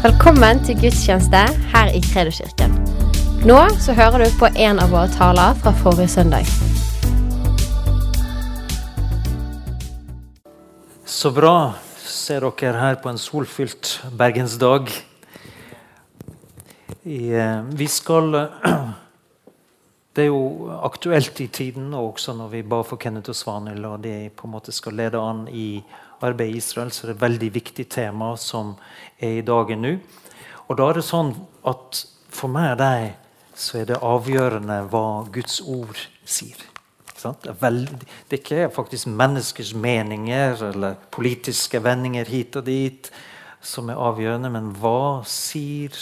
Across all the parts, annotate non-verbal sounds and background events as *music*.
Velkommen til gudstjeneste her i Kredoskirken. Nå så hører du på en av våre taler fra forrige søndag. Så bra ser dere her på en solfylt bergensdag. Eh, vi skal *clears throat* Det er jo aktuelt i tiden, og også når vi ba for Kenneth og Svanhild, og de på en måte skal lede an i arbeidet i Israel, så det er et veldig viktig tema som er i dagen nå. Og da er det sånn at for meg og deg så er det avgjørende hva Guds ord sier. Er, det er ikke faktisk menneskers meninger eller politiske vendinger hit og dit som er avgjørende, men hva sier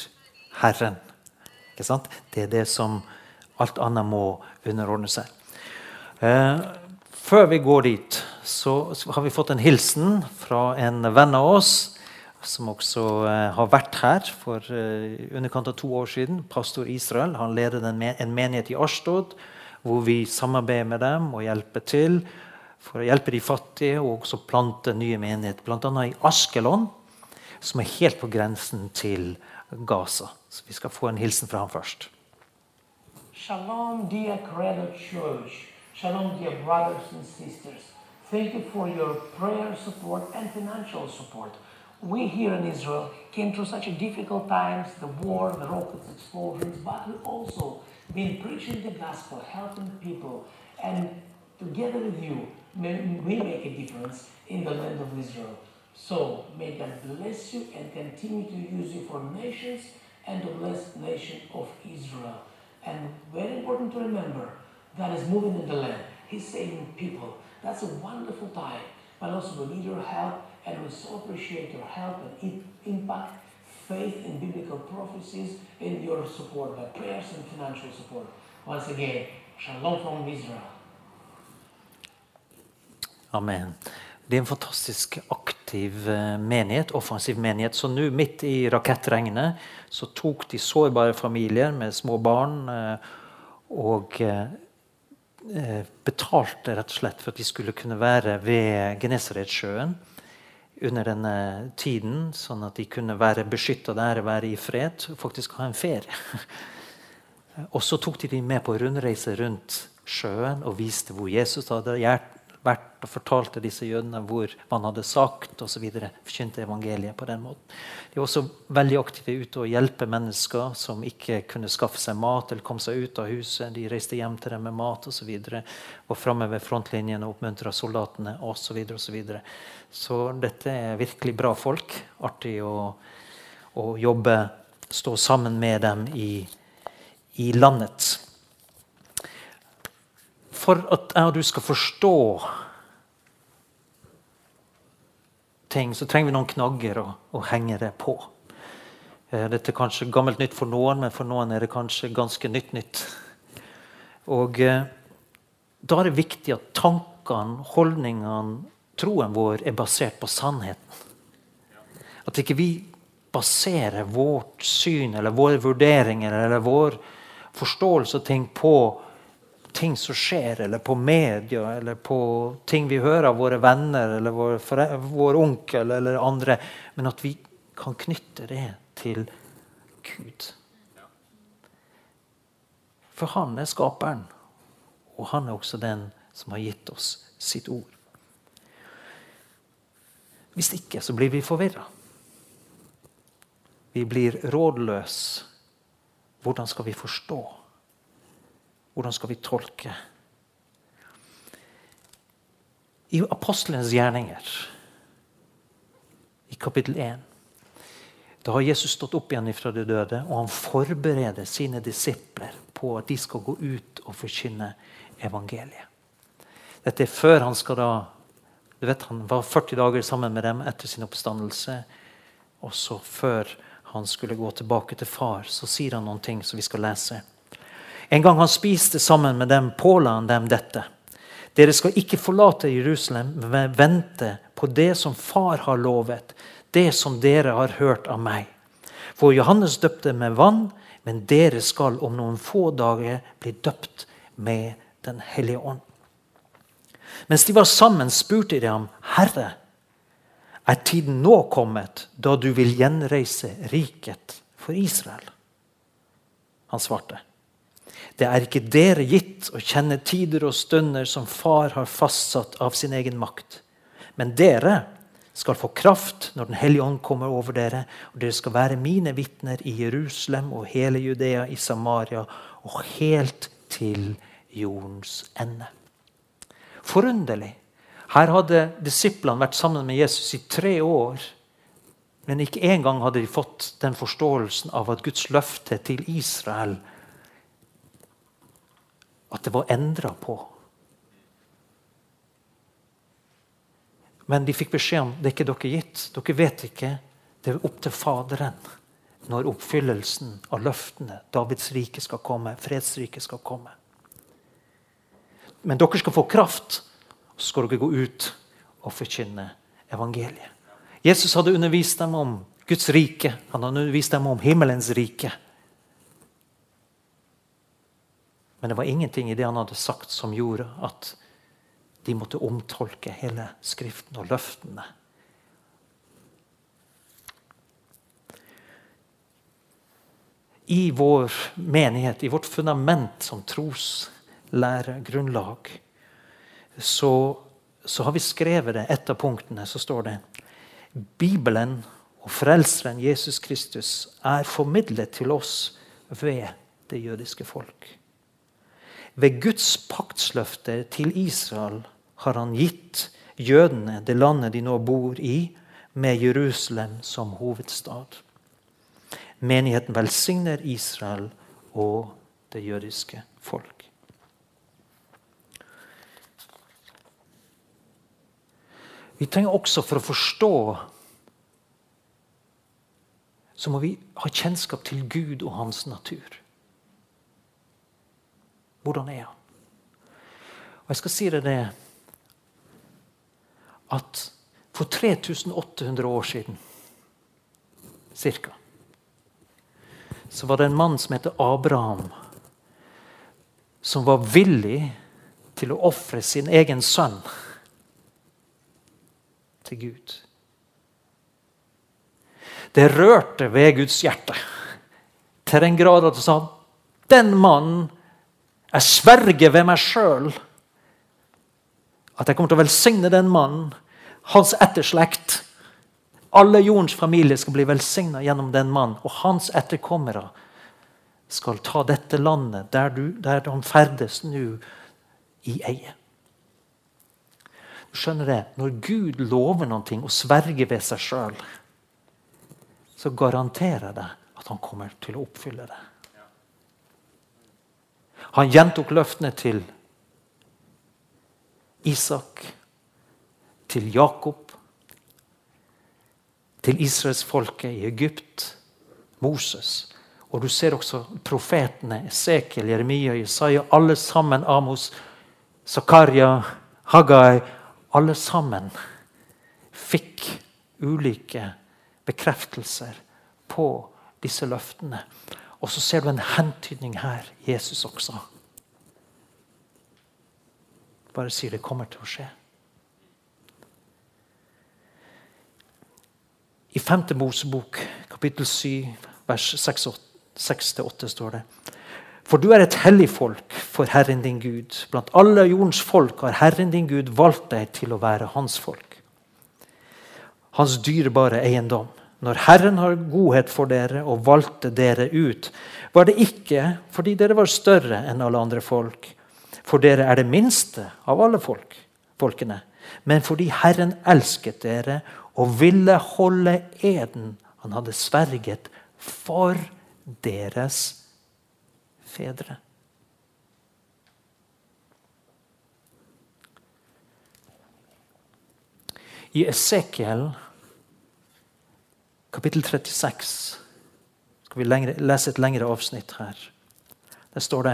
Herren? Det er det som alt annet må underordne seg. Eh, før vi går dit, så har vi fått en hilsen fra en venn av oss som også eh, har vært her for eh, underkant av to år siden. Pastor Israel. Han leder en, en menighet i Ashtod, hvor vi samarbeider med dem og hjelper til for å hjelpe de fattige og også plante nye menigheter, bl.a. i Askelon, som er helt på grensen til Gaza. Så vi skal få en hilsen fra ham først. Shalom, dear Credo Church. Shalom, dear brothers and sisters. Thank you for your prayer support and financial support. We here in Israel came through such a difficult times, the war, the rockets explosions, but we also been preaching the gospel, helping people, and together with you, we make a difference in the land of Israel. So may God bless you and continue to use you for nations and the blessed nation of Israel. And very important to remember, God is moving in the land. He's saving people. That's a wonderful time. But also we need your help, and we so appreciate your help and impact, faith in biblical prophecies, and your support by prayers and financial support. Once again, shalom from Israel. Amen. Det er en fantastisk aktiv eh, menighet, offensiv menighet. Så nå, midt i rakettregnet, så tok de sårbare familier med små barn eh, og eh, betalte rett og slett for at de skulle kunne være ved Genesaretsjøen under denne tiden, sånn at de kunne være beskytta der, være i fred og faktisk ha en ferie. *laughs* Og så tok de dem med på rundreise rundt sjøen og viste hvor Jesus hadde vært og fortalte disse jødene hvor man hadde sagt osv. Forkynte evangeliet på den måten. De var også veldig aktive ute og hjelpe mennesker som ikke kunne skaffe seg mat eller kom seg ut av huset. De reiste hjem til dem med mat osv. og framme ved frontlinjen og oppmuntra soldatene osv. Så, videre, og så, videre. så dette er virkelig bra folk. Artig å, å jobbe, stå sammen med dem i, i landet for at jeg og du skal forstå ting, så trenger vi noen knagger å, å henge det på. Eh, dette er kanskje gammelt nytt for noen, men for noen er det kanskje ganske nytt nytt. Og eh, Da er det viktig at tankene, holdningene, troen vår er basert på sannheten. At ikke vi baserer vårt syn eller våre vurderinger eller vår forståelse av ting på ting som skjer, eller på media, eller på ting vi hører av våre venner eller vår, vår onkel eller andre, men at vi kan knytte det til Gud. For han er skaperen, og han er også den som har gitt oss sitt ord. Hvis ikke så blir vi forvirra. Vi blir rådløse. Hvordan skal vi forstå? Hvordan skal vi tolke? I apostelens gjerninger, i kapittel 1, da har Jesus stått opp igjen fra de døde, og han forbereder sine disipler på at de skal gå ut og forkynne evangeliet. Dette er før han skal da du vet, Han var 40 dager sammen med dem etter sin oppstandelse. Og så før han skulle gå tilbake til far, så sier han noen ting som vi skal lese. En gang han spiste sammen med dem, påla han dem dette. Dere skal ikke forlate Jerusalem, men vente på det som far har lovet, det som dere har hørt av meg. For Johannes døpte med vann, men dere skal om noen få dager bli døpt med Den hellige ånd. Mens de var sammen, spurte de ham, Herre, Er tiden nå kommet da du vil gjenreise riket for Israel? Han svarte. Det er ikke dere gitt å kjenne tider og stunder som far har fastsatt av sin egen makt. Men dere skal få kraft når Den hellige ånd kommer over dere, og dere skal være mine vitner i Jerusalem og hele Judea, i Samaria og helt til jordens ende. Forunderlig. Her hadde disiplene vært sammen med Jesus i tre år. Men ikke engang hadde de fått den forståelsen av at Guds løfte til Israel at det var endra på. Men de fikk beskjed om det er ikke dere gitt. Dere vet ikke. Det er opp til Faderen når oppfyllelsen av løftene, Davids rike, skal komme. Fredsriket skal komme. Men dere skal få kraft, og så skal dere gå ut og forkynne evangeliet. Jesus hadde undervist dem om Guds rike. Han hadde undervist dem om himmelens rike. Men det var ingenting i det han hadde sagt, som gjorde at de måtte omtolke hele Skriften og løftene. I vår menighet, i vårt fundament som troslæregrunnlag, så, så har vi skrevet det. Et av punktene så står det Bibelen og Frelseren Jesus Kristus er formidlet til oss ved det jødiske folk. Ved Guds paktsløfte til Israel har han gitt jødene det landet de nå bor i, med Jerusalem som hovedstad. Menigheten velsigner Israel og det jødiske folk. Vi trenger også, for å forstå så må vi ha kjennskap til Gud og hans natur. Hvordan er han? Og Jeg skal si deg det at for 3800 år siden cirka, så var det en mann som heter Abraham, som var villig til å ofre sin egen sønn til Gud. Det rørte ved Guds hjerte til den grad at han sa den mannen jeg sverger ved meg sjøl at jeg kommer til å velsigne den mannen, hans etterslekt. Alle jordens familier skal bli velsigna gjennom den mannen. Og hans etterkommere skal ta dette landet der, du, der han ferdes nå, i eie. Du skjønner det? Når Gud lover noe og sverger ved seg sjøl, så garanterer det at han kommer til å oppfylle det. Han gjentok løftene til Isak, til Jakob, til israelsfolket i Egypt, Moses. Og du ser også profetene Esekiel, Jeremia, Jesaja, alle sammen, Amos, Zakaria, Haggai Alle sammen fikk ulike bekreftelser på disse løftene. Og så ser du en hentydning her. Jesus også. Bare sier det kommer til å skje. I 5. Mosebok, kapittel 7, vers 6-8 står det For du er et hellig folk for Herren din Gud. Blant alle jordens folk har Herren din Gud valgt deg til å være hans folk. Hans dyrebare eiendom. Når Herren har godhet for dere og valgte dere ut, var det ikke fordi dere var større enn alle andre folk, for dere er det minste av alle folk, folkene, men fordi Herren elsket dere og ville holde eden han hadde sverget for deres fedre. I Esekiel kapittel 36 skal vi lengre, lese et lengre avsnitt her. Der står det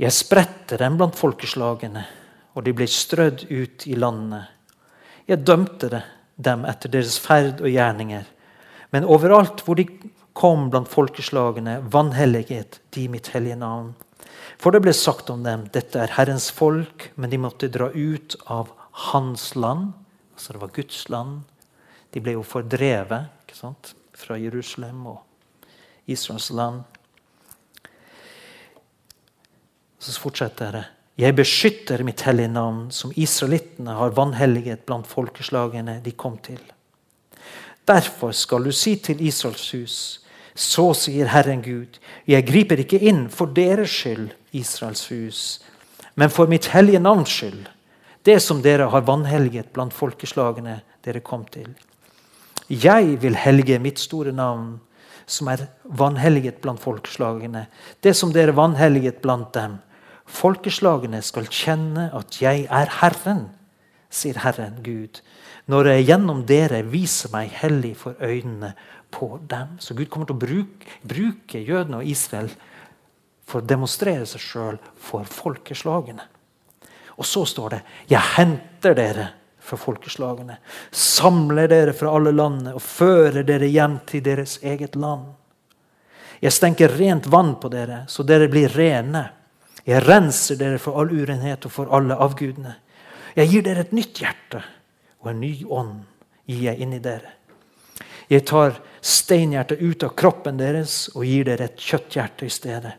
Jeg spredte dem blant folkeslagene, og de ble strødd ut i landene. Jeg dømte dem etter deres ferd og gjerninger. Men overalt hvor de kom blant folkeslagene, vanhellighet de mitt hellige navn. For det ble sagt om dem, dette er Herrens folk, men de måtte dra ut av hans land. Altså det var Guds land De ble jo fordrevet sant? fra Jerusalem og Israels land. Så fortsetter det. Jeg beskytter mitt hellige navn, som israelittene har vanhelliget blant folkeslagene de kom til. Derfor skal du si til Israels hus, så sier Herren Gud, jeg griper ikke inn for deres skyld, Israels hus, men for mitt hellige navns skyld, det som dere har vanhelliget blant folkeslagene dere kom til. Jeg vil helge mitt store navn, som er vanhelliget blant folkeslagene, det som dere vanhelliget blant dem. Folkeslagene skal kjenne at jeg er Herren, sier Herren Gud, når jeg gjennom dere viser meg hellig for øynene på dem. Så Gud kommer til å bruke, bruke jødene og Israel for å demonstrere seg sjøl for folkeslagene. Og så står det 'Jeg henter dere fra folkeslagene', 'samler dere fra alle landene' og fører dere hjem til deres eget land'. Jeg stenker rent vann på dere, så dere blir rene. Jeg renser dere for all urenhet og for alle avgudene. Jeg gir dere et nytt hjerte, og en ny ånd gir jeg inni dere. Jeg tar steinhjertet ut av kroppen deres og gir dere et kjøtthjerte i stedet.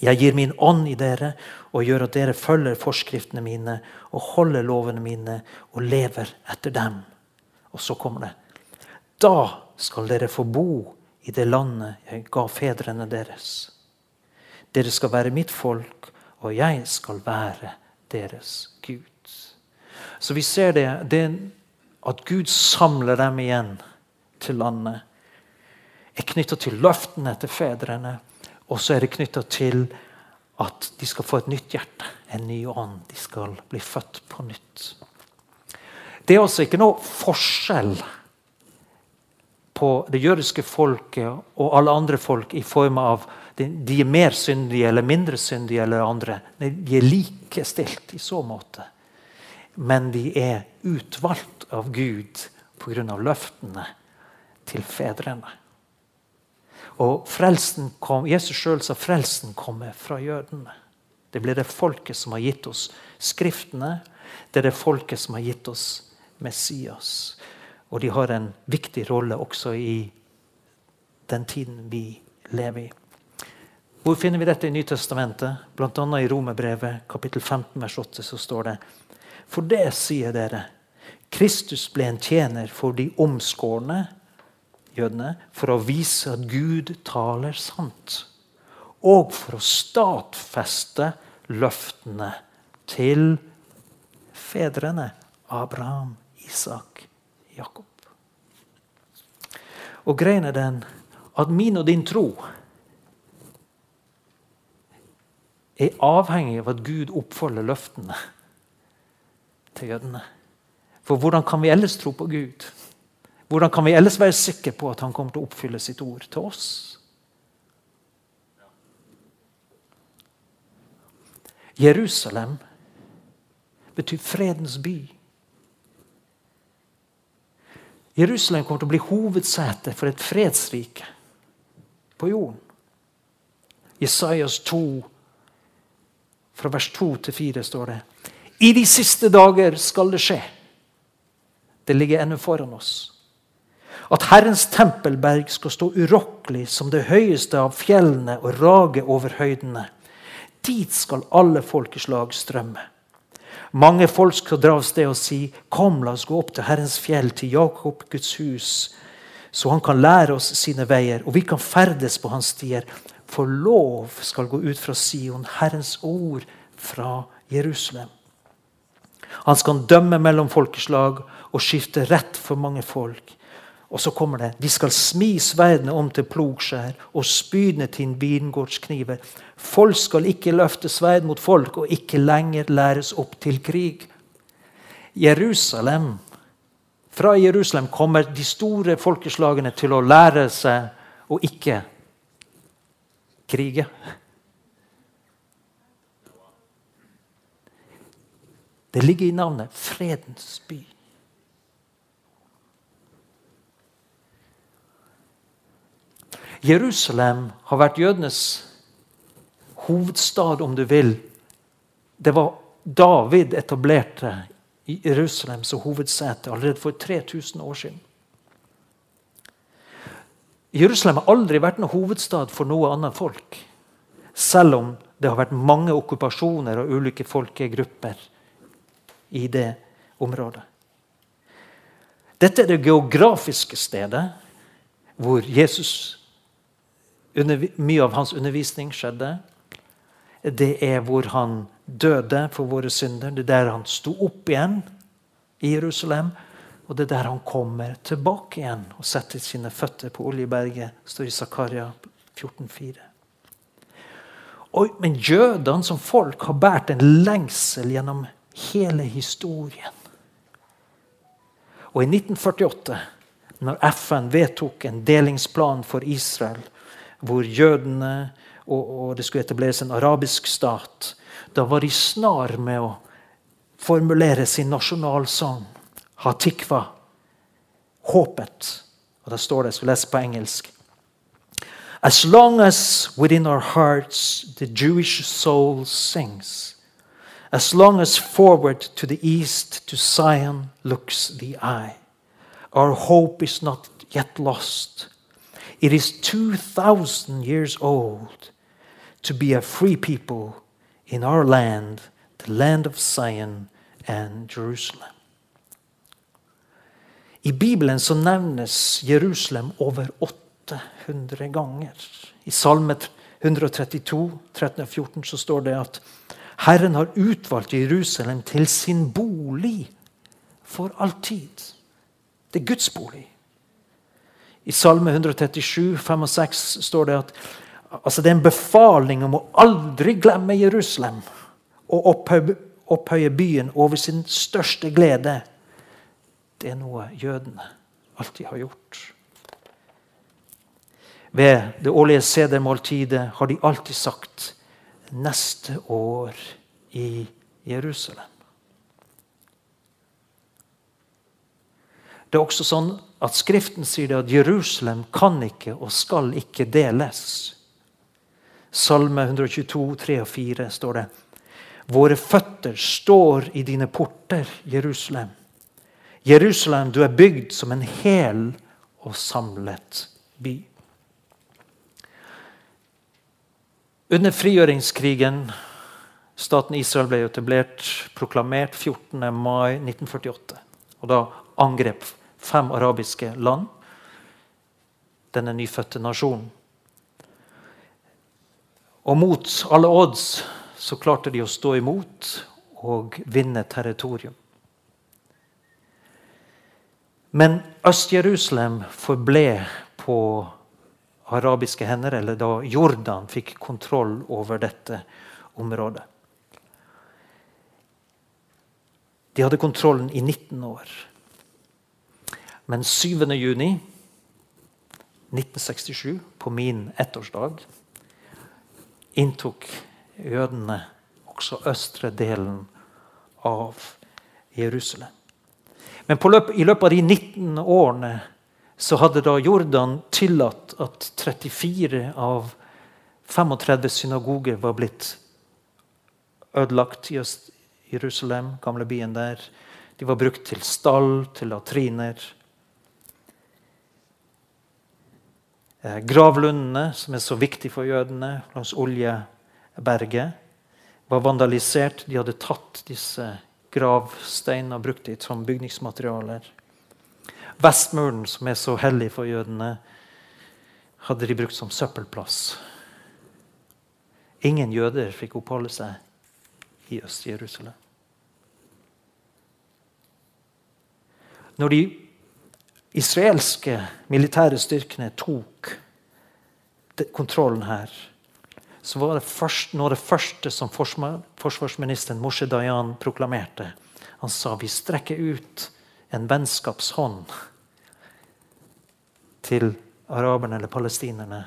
Jeg gir min ånd i dere og gjør at dere følger forskriftene mine og holder lovene mine og lever etter dem. Og så kommer det. Da skal dere få bo i det landet jeg ga fedrene deres. Dere skal være mitt folk, og jeg skal være deres Gud. Så vi ser det, det at Gud samler dem igjen til landet, er knytta til løftene til fedrene. Og så er det knytta til at de skal få et nytt hjerte, en ny ånd. De skal bli født på nytt. Det er altså ikke noe forskjell på det jødiske folket og alle andre folk i form av de er mer syndige eller mindre syndige eller andre. De er likestilt i så måte. Men de er utvalgt av Gud pga. løftene til fedrene. Og frelsen kom, Jesus sjøl sa frelsen kommer fra jødene. Det blir det folket som har gitt oss Skriftene. Det er det folket som har gitt oss Messias. Og de har en viktig rolle også i den tiden vi lever i. Hvor finner vi dette i Nytestamentet? Bl.a. i Romerbrevet kapittel 15 vers 8 så står det For det sier dere, Kristus ble en tjener for de omskårne jødene for å vise at Gud taler sant, og for å stadfeste løftene til fedrene Abraham, Isak, Jakob. Og greien er den at min og din tro er avhengig av at Gud oppfolder løftene til jødene. For hvordan kan vi ellers tro på Gud? Hvordan kan vi ellers være sikre på at han kommer til å oppfylle sitt ord til oss? Jerusalem betyr fredens by. Jerusalem kommer til å bli hovedsete for et fredsrike på jorden. Jesajas 2 fra vers 2 til 4 står det I de siste dager skal det skje. Det ligger ennå foran oss. At Herrens tempelberg skal stå urokkelig som det høyeste av fjellene og rage over høydene. Dit skal alle folkeslag strømme. Mange folk skal dra av sted og si, 'Kom, la oss gå opp til Herrens fjell, til Jakob, Guds hus', så han kan lære oss sine veier, og vi kan ferdes på hans stier. For lov skal gå ut fra Sion, Herrens ord fra Jerusalem. Han skal dømme mellom folkeslag og skifte rett for mange folk. Og så kommer det De skal smi sverdene om til plogskjær og spydene til vingårdskniver. Folk skal ikke løfte sverd mot folk og ikke lenger læres opp til krig. Jerusalem, Fra Jerusalem kommer de store folkeslagene til å lære seg å ikke krige. Det ligger i navnet Fredens by. Jerusalem har vært jødenes hovedstad, om du vil. Det var David etablerte Jerusalem som hovedsete allerede for 3000 år siden. Jerusalem har aldri vært noen hovedstad for noe annet folk. Selv om det har vært mange okkupasjoner og ulike folkegrupper i det området. Dette er det geografiske stedet hvor Jesus, mye av hans undervisning skjedde. Det er hvor han døde for våre synder. Det er der han sto opp igjen i Jerusalem. Og det er der han kommer tilbake igjen og setter sine føtter på Oljeberget. står i Zakaria 14,4. Men jødene som folk har båret en lengsel gjennom hele historien. Og i 1948, når FN vedtok en delingsplan for Israel, hvor jødene og, og det skulle etableres en arabisk stat, da var de snar med å formulere sin nasjonalsang Hatikva. Håpet. Og da står det, jeg skal lese på engelsk. As long as within our hearts the Jewish soul sings, as long as forward to the east to Zion looks the eye, our hope is not yet lost. It is 2,000 years old to be a free people in our land, the land of Zion and Jerusalem. I Bibelen så nevnes Jerusalem over 800 ganger. I Salme 132, 13 og 14 så står det at Herren har utvalgt Jerusalem til sin bolig for alltid. Det er Guds bolig. I Salme 137, 5 og 6 står det at altså det er en befaling om å aldri glemme Jerusalem og opphøye, opphøye byen over sin største glede. Det er noe jødene alltid har gjort. Ved det årlige sedermåltidet har de alltid sagt 'neste år i Jerusalem'. Det er også sånn at Skriften sier at Jerusalem kan ikke og skal ikke deles. Salme 122, 3 og 4 står det. Våre føtter står i dine porter, Jerusalem. Jerusalem, du er bygd som en hel og samlet by. Under frigjøringskrigen Staten Israel ble etablert, proklamert 14. mai 1948. Og da angrep fem arabiske land denne nyfødte nasjonen. Og mot alle odds så klarte de å stå imot og vinne territorium. Men Øst-Jerusalem forble på arabiske hender, eller da Jordan fikk kontroll over dette området. De hadde kontrollen i 19 år. Men 7. juni 1967, på min ettårsdag, inntok jødene også østre delen av Jerusalem. Men løp, i løpet av de 19 årene så hadde da Jordan tillatt at 34 av 35 synagoger var blitt ødelagt i Øst-Jerusalem, gamle byen der. De var brukt til stall, til latriner. Eh, gravlundene, som er så viktig for jødene, langs Oljeberget, var vandalisert. De hadde tatt disse gravsteinene og brukt det som bygningsmaterialer. Vestmuren, som er så hellig for jødene, hadde de brukt som søppelplass. Ingen jøder fikk oppholde seg i Øst-Jerusalem. Når de israelske militære styrkene tok kontrollen her, så var det først, noe av det første som forsvarsministeren Moshe Dayan proklamerte. Han sa vi strekker ut en vennskapshånd til araberne eller palestinerne.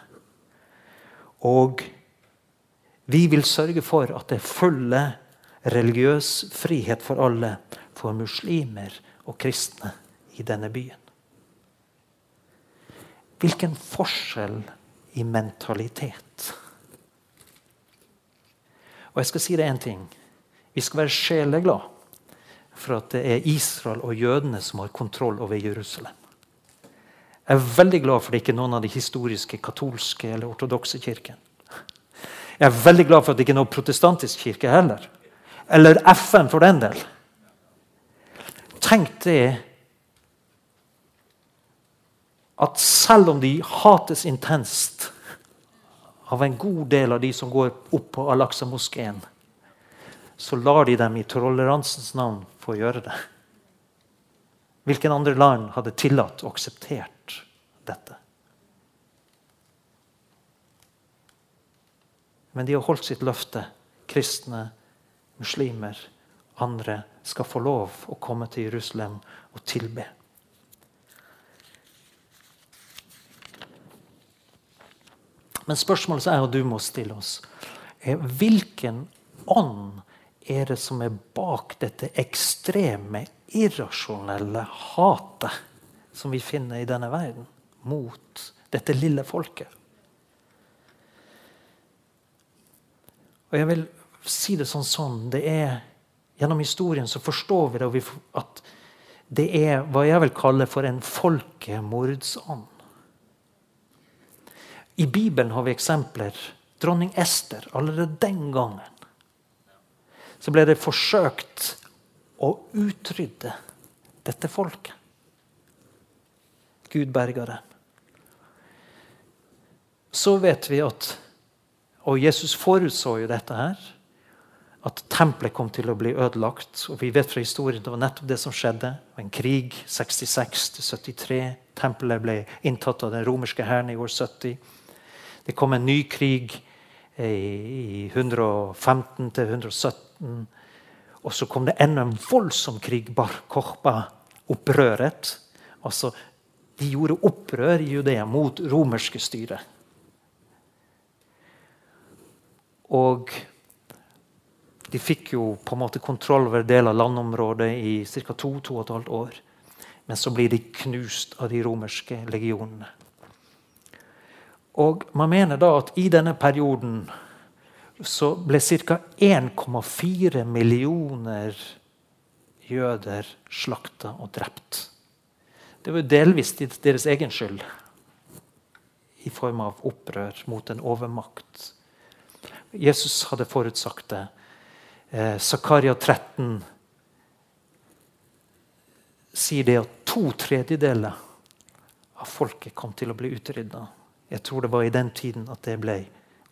Og vi vil sørge for at det er fulle religiøs frihet for alle, for muslimer og kristne i denne byen. Hvilken forskjell i mentalitet. Og jeg skal si deg én ting. Vi skal være sjeleglade for at det er Israel og jødene som har kontroll over Jerusalem. Jeg er veldig glad for det ikke er noen av de historiske katolske eller ortodokse kirkene. Jeg er veldig glad for at det ikke er noen protestantisk kirke heller. Eller FN, for den del. Tenk det at selv om de hates intenst av en god del av de som går opp på Al-Aqsa-moskeen, så lar de dem i toleransens navn få gjøre det. Hvilken andre land hadde tillatt og akseptert dette? Men de har holdt sitt løfte. Kristne, muslimer, andre skal få lov å komme til Jerusalem og tilbe. Men spørsmålet jeg og du må stille oss, er hvilken ånd er det som er bak dette ekstreme, irrasjonelle hatet som vi finner i denne verden mot dette lille folket? Og jeg vil si det sånn sånn. Det er, gjennom historien så forstår vi det, at det er hva jeg vil kalle for en folkemordsånd. I Bibelen har vi eksempler. Dronning Ester, allerede den gangen så ble det forsøkt å utrydde dette folket. Gud berga dem. Så vet vi at Og Jesus forutså jo dette her. At tempelet kom til å bli ødelagt. Og vi vet fra historien det var nettopp det som skjedde. En krig 66-73. Tempelet ble inntatt av den romerske hæren i år 70. Det kom en ny krig i 115 til 117. Og så kom det enda en voldsom krig, Bar Kochba-opprøret. Altså, de gjorde opprør i Judea mot romerske styre. Og de fikk jo på en måte kontroll over deler av landområdet i ca. to, to og et halvt år. Men så blir de knust av de romerske legionene. Og man mener da at i denne perioden så ble ca. 1,4 millioner jøder slakta og drept. Det var delvis deres egen skyld, i form av opprør mot en overmakt. Jesus hadde forutsagt det. Eh, Zakaria 13 sier det at to tredjedeler av folket kom til å bli utrydda. Jeg tror det var i den tiden at det ble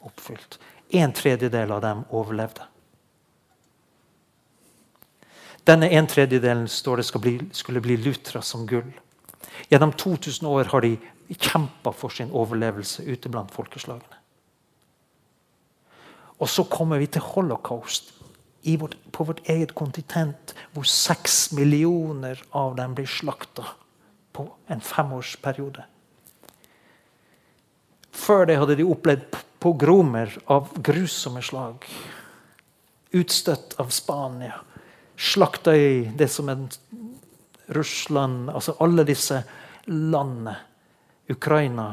oppfylt. En tredjedel av dem overlevde. Denne en tredjedelen står det bli, skulle bli lutra som gull. Gjennom 2000 år har de kjempa for sin overlevelse ute blant folkeslagene. Og så kommer vi til holocaust vårt, på vårt eget kontinent, hvor seks millioner av dem blir slakta på en femårsperiode. Før det hadde de opplevd pogromer av grusomme slag. Utstøtt av Spania. Slakta i det som er Russland Altså alle disse landene. Ukraina,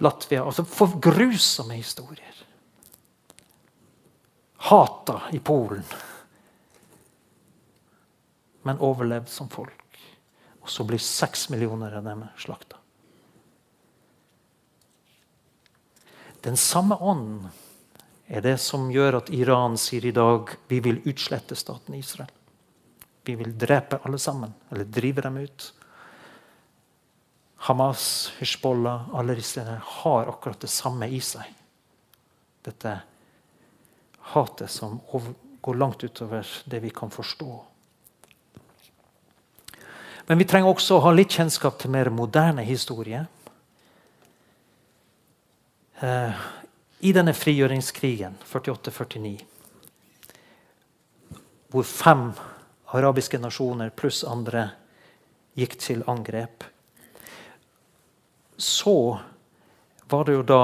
Latvia altså For grusomme historier. Hata i Polen. Men overlevd som folk. Og så blir seks millioner av dem slakta. Den samme ånden er det som gjør at Iran sier i dag vi vil utslette staten Israel. Vi vil drepe alle sammen, eller drive dem ut. Hamas, Hizbollah, alle disse har akkurat det samme i seg. Dette hatet som går langt utover det vi kan forstå. Men vi trenger også å ha litt kjennskap til mer moderne historie. Eh, I denne frigjøringskrigen, 48-49, hvor fem arabiske nasjoner pluss andre gikk til angrep, så var det jo da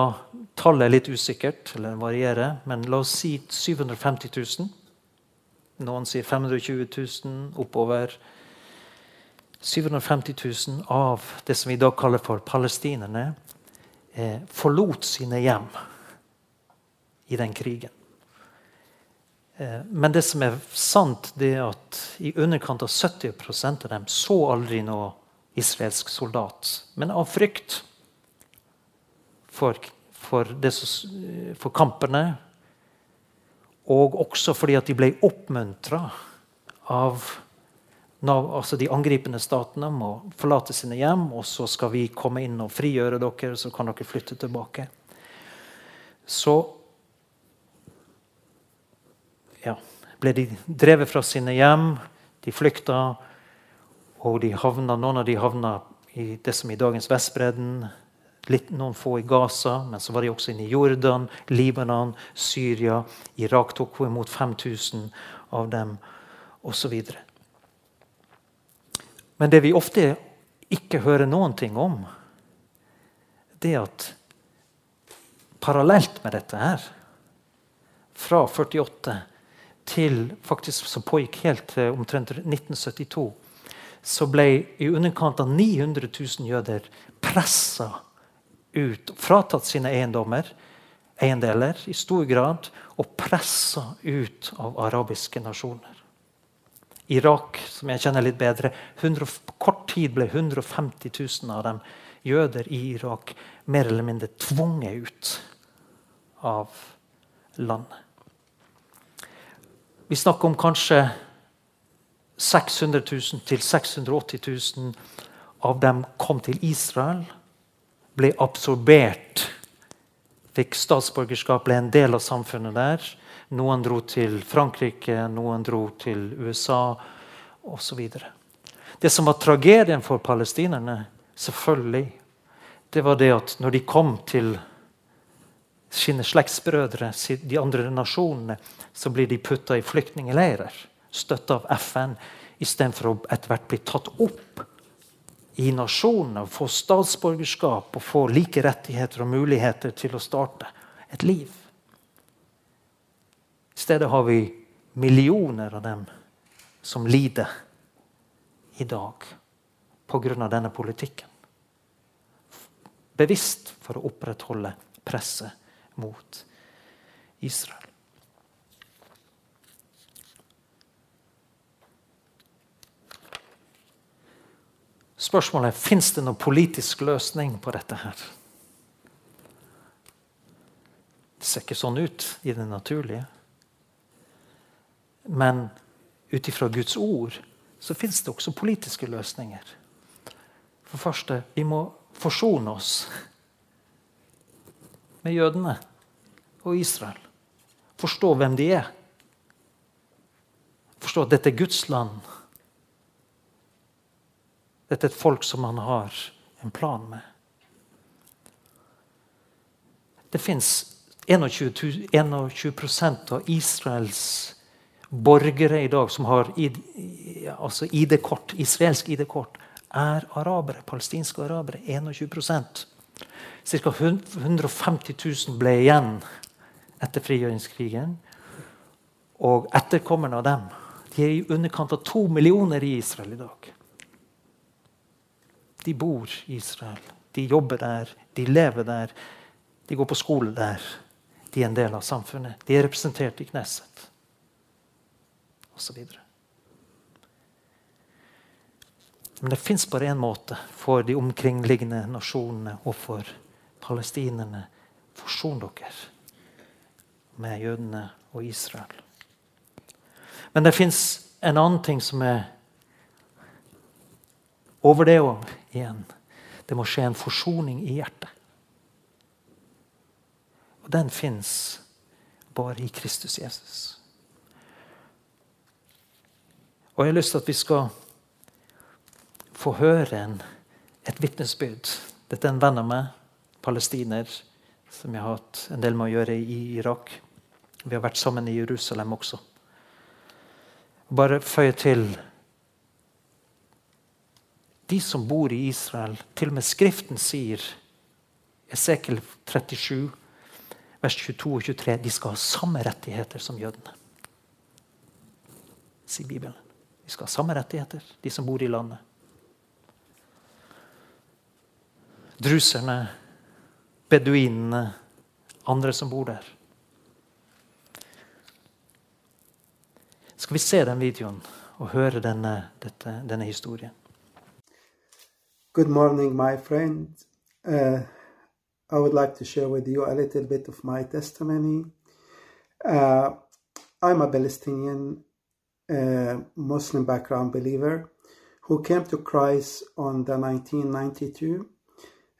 Tallet er litt usikkert, eller varierer, men la oss si 750 000. Noen sier 520 000 oppover. 750 000 av det som vi da kaller for palestinerne, eh, forlot sine hjem i den krigen. Eh, men det som er sant, det er at i underkant av 70% av dem så aldri noe israelsk soldat, men av frykt for, for, for kampene. Og også fordi at de ble oppmuntra av altså de angripende statene må forlate sine hjem, og så skal vi komme inn og frigjøre dere, så kan dere flytte tilbake. Så ja, ble de drevet fra sine hjem, de flykta, og de havna, noen av de havna i det som i dagens Vestbredden, litt, noen få i Gaza, men så var de også inne i Jordan, Libanon, Syria. Irak tok imot 5000 av dem, osv. Men det vi ofte ikke hører noen ting om, det er at parallelt med dette her, fra 48 til faktisk som pågikk helt til omtrent 1972, så ble i underkant av 900 000 jøder pressa ut, fratatt sine eiendommer, eiendeler i stor grad, og pressa ut av arabiske nasjoner. Irak, som jeg kjenner litt bedre. 100, på kort tid ble 150 000 av dem jøder i Irak mer eller mindre tvunget ut av landet. Vi snakker om kanskje 600 000 til 680 000 av dem kom til Israel, ble absorbert, fikk statsborgerskap, ble en del av samfunnet der. Noen dro til Frankrike, noen dro til USA osv. Det som var tragedien for palestinerne, selvfølgelig, det var det at når de kom til sine slektsbrødre, de andre nasjonene, så blir de putta i flyktningleirer, støtta av FN, istedenfor å etter hvert bli tatt opp i nasjonene, få statsborgerskap og få like rettigheter og muligheter til å starte et liv. Stedet har vi millioner av dem som lider i dag pga. denne politikken. Bevisst for å opprettholde presset mot Israel. Spørsmålet er fins det noen politisk løsning på dette. her? Det ser ikke sånn ut i det naturlige. Men ut ifra Guds ord så fins det også politiske løsninger. For første, vi må forsone oss med jødene og Israel. Forstå hvem de er. Forstå at dette er Guds land. Dette er et folk som han har en plan med. Det fins 21, 21% av Israels borgere i dag som har ID, altså ID-kort, israelsk ID-kort, er arabere. Palestinske arabere. 21 Ca. 150 000 ble igjen etter frigjøringskrigen. Og etterkommerne av dem de er i underkant av to millioner i Israel i dag. De bor i Israel. De jobber der, de lever der, de går på skole der. De er en del av samfunnet. De er representert i Knesset osv. Men det fins bare én måte for de omkringliggende nasjonene og for palestinerne. Forson dere med jødene og Israel. Men det fins en annen ting som er over det òg igjen. Det må skje en forsoning i hjertet. Og den fins bare i Kristus Jesus. Og jeg har lyst til at vi skal få høre en, et vitnesbyrd. Dette er en venn av meg, palestiner, som jeg har hatt en del med å gjøre i Irak. Vi har vært sammen i Jerusalem også. Bare føye til De som bor i Israel, til og med Skriften sier, Esekel 37, vers 22 og 23, de skal ha samme rettigheter som jødene. Sier Bibelen. De skal ha samme rettigheter, de som bor i landet. Druserne, beduinene, andre som bor der. Skal vi se den videoen og høre denne, dette, denne historien? Good morning, my friend. Uh, I would like to share with you a little bit of my testimony. Uh, I'm a Palestinian uh, Muslim background believer who came to Christ on the 1992.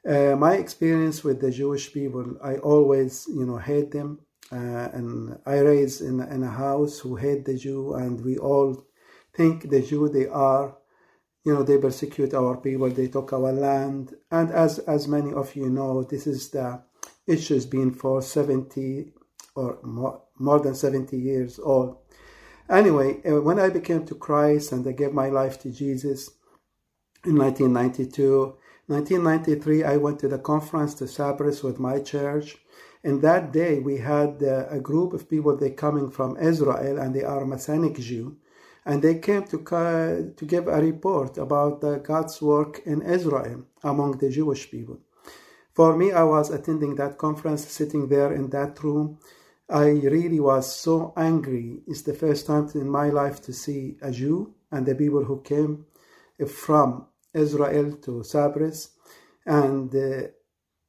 Uh, my experience with the Jewish people, I always, you know, hate them. Uh, and I raised in, in a house who hate the Jew, and we all think the Jew they are you know they persecute our people they took our land and as as many of you know this is the issue has been for 70 or more, more than 70 years old anyway uh, when i became to christ and i gave my life to jesus in 1992 1993 i went to the conference to cyprus with my church and that day we had uh, a group of people they coming from israel and they are messianic jew and they came to, to give a report about God's work in Israel among the Jewish people. For me, I was attending that conference, sitting there in that room. I really was so angry. It's the first time in my life to see a Jew and the people who came from Israel to Cyprus. And uh,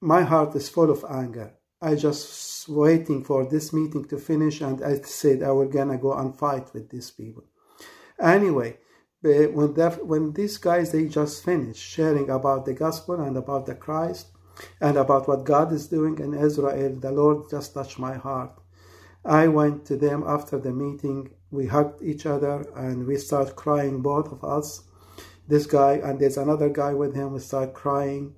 my heart is full of anger. I just waiting for this meeting to finish, and I said I was gonna go and fight with these people. Anyway, when that, when these guys they just finished sharing about the gospel and about the Christ and about what God is doing in Israel, the Lord just touched my heart. I went to them after the meeting. We hugged each other and we start crying, both of us. This guy and there's another guy with him. We start crying,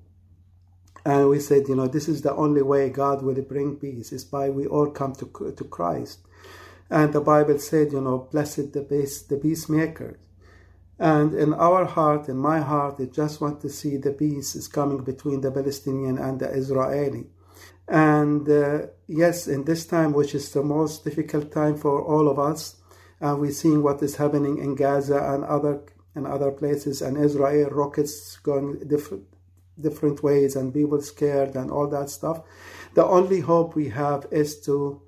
and we said, you know, this is the only way God will bring peace is by we all come to to Christ. And the Bible said, you know, blessed the peace, the peacemakers. And in our heart, in my heart, I just want to see the peace is coming between the Palestinian and the Israeli. And uh, yes, in this time, which is the most difficult time for all of us, and we're seeing what is happening in Gaza and other and other places, and Israel rockets going different different ways, and people scared and all that stuff. The only hope we have is to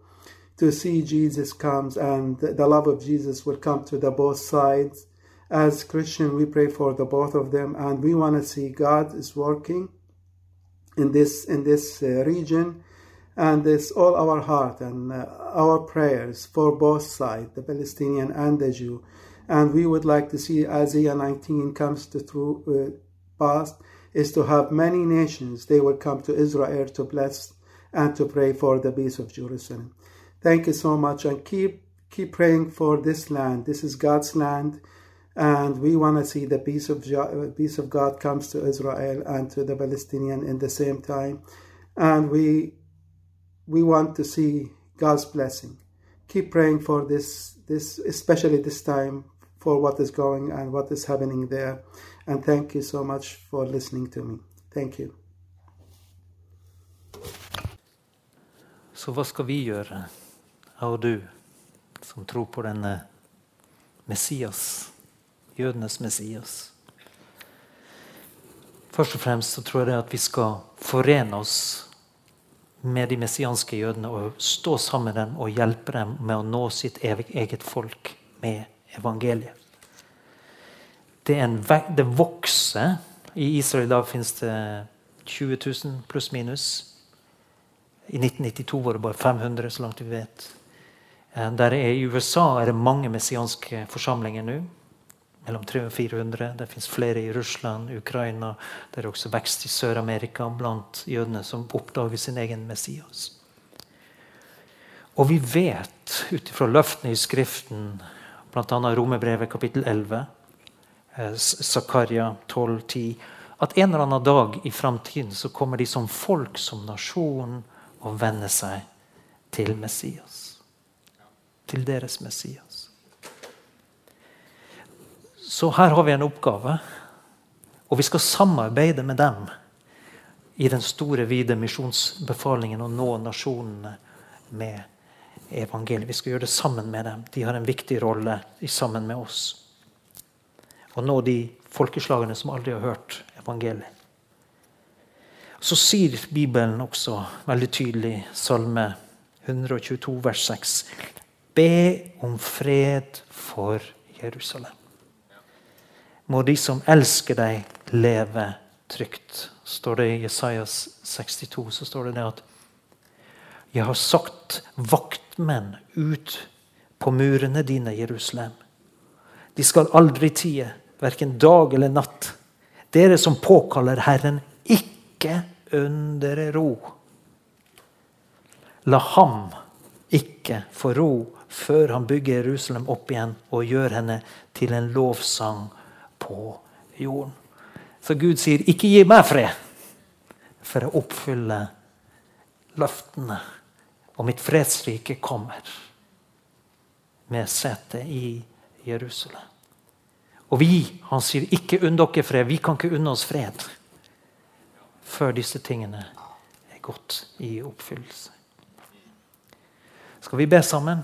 to see Jesus comes and the love of Jesus will come to the both sides. As Christian, we pray for the both of them, and we want to see God is working in this in this uh, region, and it's all our heart and uh, our prayers for both sides, the Palestinian and the Jew. And we would like to see Isaiah 19 comes to through uh, past is to have many nations they will come to Israel to bless and to pray for the peace of Jerusalem. Thank you so much and keep keep praying for this land. This is God's land and we want to see the peace of uh, peace of God comes to Israel and to the Palestinian in the same time and we we want to see God's blessing. Keep praying for this this especially this time for what is going and what is happening there. And thank you so much for listening to me. Thank you. Så hva skal vi gjøre? jeg og du, som tror på denne eh, Messias, jødenes Messias. Først og fremst så tror jeg at vi skal forene oss med de messianske jødene og stå sammen med dem og hjelpe dem med å nå sitt eget folk med evangeliet. Det, det vokser. I Israel i dag finnes det 20 000 pluss-minus. I 1992 var det bare 500, så langt vi vet. Eh, der er I USA er det mange messianske forsamlinger nå. Mellom 300 og 400. Det fins flere i Russland, Ukraina. Det er også vekst i Sør-Amerika blant jødene som oppdager sin egen Messias. Og vi vet ut ifra løftene i Skriften, bl.a. Romerbrevet kapittel 11, eh, Zakaria 12, 10, at en eller annen dag i framtiden så kommer de som folk, som nasjon, og vender seg til Messias til deres Messias. Så her har vi en oppgave, og vi skal samarbeide med dem i den store, vide misjonsbefalingen å nå nasjonene med evangeliet. Vi skal gjøre det sammen med dem. De har en viktig rolle sammen med oss. Å nå de folkeslagene som aldri har hørt evangeliet. Så sier Bibelen også veldig tydelig, Salme 122, vers 6. Be om fred for Jerusalem. Må de som elsker deg, leve trygt. står det I Jesajas 62 så står det det at jeg har sagt vaktmenn ut på murene dine, Jerusalem. De skal aldri tie, verken dag eller natt. Dere som påkaller Herren, ikke under ro. La ham ikke få ro før han bygger Jerusalem opp igjen og gjør henne til en lovsang på jorden. Så Gud sier, 'Ikke gi meg fred', for å oppfylle løftene. Og mitt fredsrike kommer med sete i Jerusalem. Og vi, han sier, ikke unn dere fred. Vi kan ikke unne oss fred før disse tingene er gått i oppfyllelse. Skal vi be sammen?